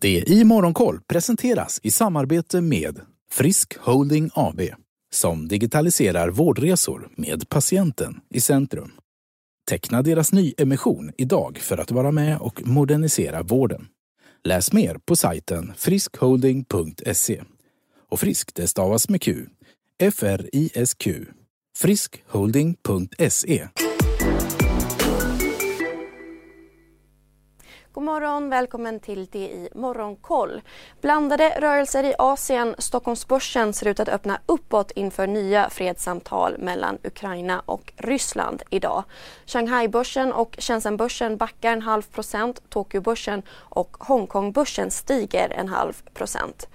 Det i Morgonkoll presenteras i samarbete med Frisk Holding AB som digitaliserar vårdresor med patienten i centrum. Teckna deras nyemission idag för att vara med och modernisera vården. Läs mer på sajten friskholding.se. Och frisk det stavas med Q. F-R-I-S-Q. friskholding.se. God morgon, välkommen till DI Morgonkoll. Blandade rörelser i Asien. Stockholmsbörsen ser ut att öppna uppåt inför nya fredssamtal mellan Ukraina och Ryssland idag. Shanghai-börsen och Shenzhen-börsen backar en halv procent. Tokyo-börsen och Hongkong-börsen stiger en halv procent.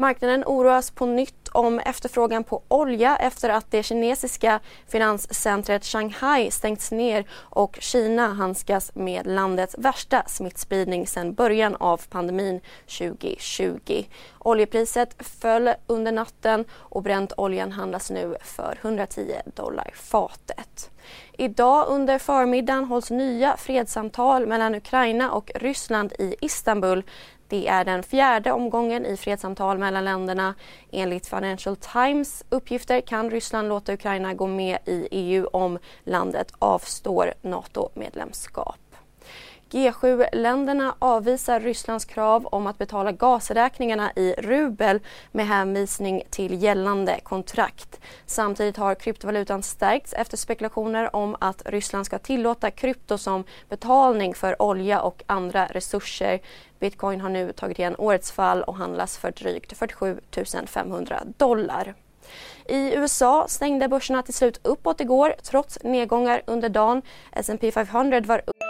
Marknaden oroas på nytt om efterfrågan på olja efter att det kinesiska finanscentret Shanghai stängts ner och Kina handskas med landets värsta smittspridning sedan början av pandemin 2020. Oljepriset föll under natten och bränt oljan handlas nu för 110 dollar fatet. Idag under förmiddagen hålls nya fredssamtal mellan Ukraina och Ryssland i Istanbul det är den fjärde omgången i fredssamtal mellan länderna. Enligt Financial Times uppgifter kan Ryssland låta Ukraina gå med i EU om landet avstår NATO-medlemskap. G7-länderna avvisar Rysslands krav om att betala gasräkningarna i rubel med hänvisning till gällande kontrakt. Samtidigt har kryptovalutan stärkts efter spekulationer om att Ryssland ska tillåta krypto som betalning för olja och andra resurser. Bitcoin har nu tagit igen årets fall och handlas för drygt 47 500 dollar. I USA stängde börserna till slut uppåt igår trots nedgångar under dagen. S&P 500 var upp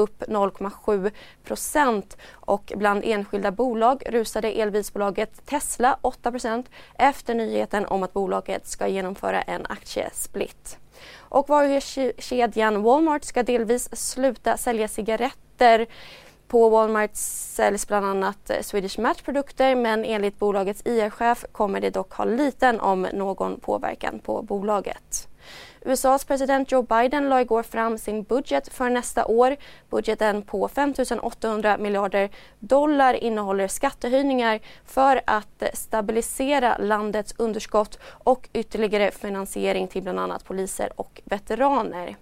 upp 0,7 procent och bland enskilda bolag rusade elbilsbolaget Tesla 8 procent efter nyheten om att bolaget ska genomföra en aktiesplit. Och varuhuskedjan Walmart ska delvis sluta sälja cigaretter på Walmart säljs bland annat Swedish Match-produkter men enligt bolagets IR-chef kommer det dock ha liten om någon påverkan på bolaget. USAs president Joe Biden la igår fram sin budget för nästa år. Budgeten på 5 800 miljarder dollar innehåller skattehöjningar för att stabilisera landets underskott och ytterligare finansiering till bland annat poliser och veteraner.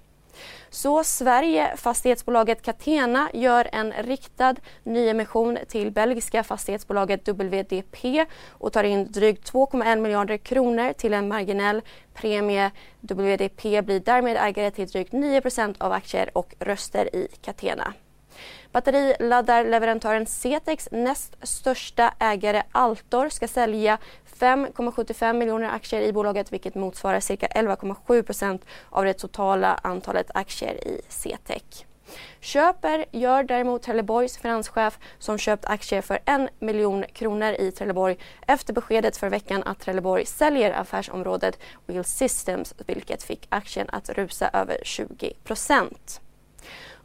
Så Sverige, fastighetsbolaget Catena, gör en riktad nyemission till belgiska fastighetsbolaget WDP och tar in drygt 2,1 miljarder kronor till en marginell premie. WDP blir därmed ägare till drygt 9% av aktier och röster i Catena. Batteriladdarleverantören Cetex näst största ägare Altor ska sälja 5,75 miljoner aktier i bolaget vilket motsvarar cirka 11,7 procent av det totala antalet aktier i CTEC. Köper gör däremot Trelleborgs finanschef som köpt aktier för en miljon kronor i Trelleborg efter beskedet för veckan att Trelleborg säljer affärsområdet Wheel Systems vilket fick aktien att rusa över 20 procent.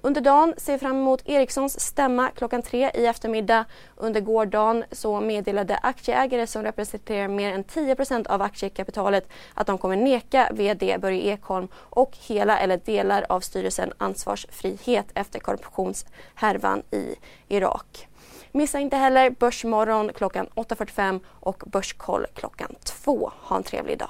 Under dagen ser vi fram emot Ericssons stämma klockan tre i eftermiddag. Under gårdagen så meddelade aktieägare som representerar mer än 10% av aktiekapitalet att de kommer neka VD Börje Ekholm och hela eller delar av styrelsen ansvarsfrihet efter korruptionshärvan i Irak. Missa inte heller Börsmorgon klockan 8.45 och Börskoll klockan 2. Ha en trevlig dag.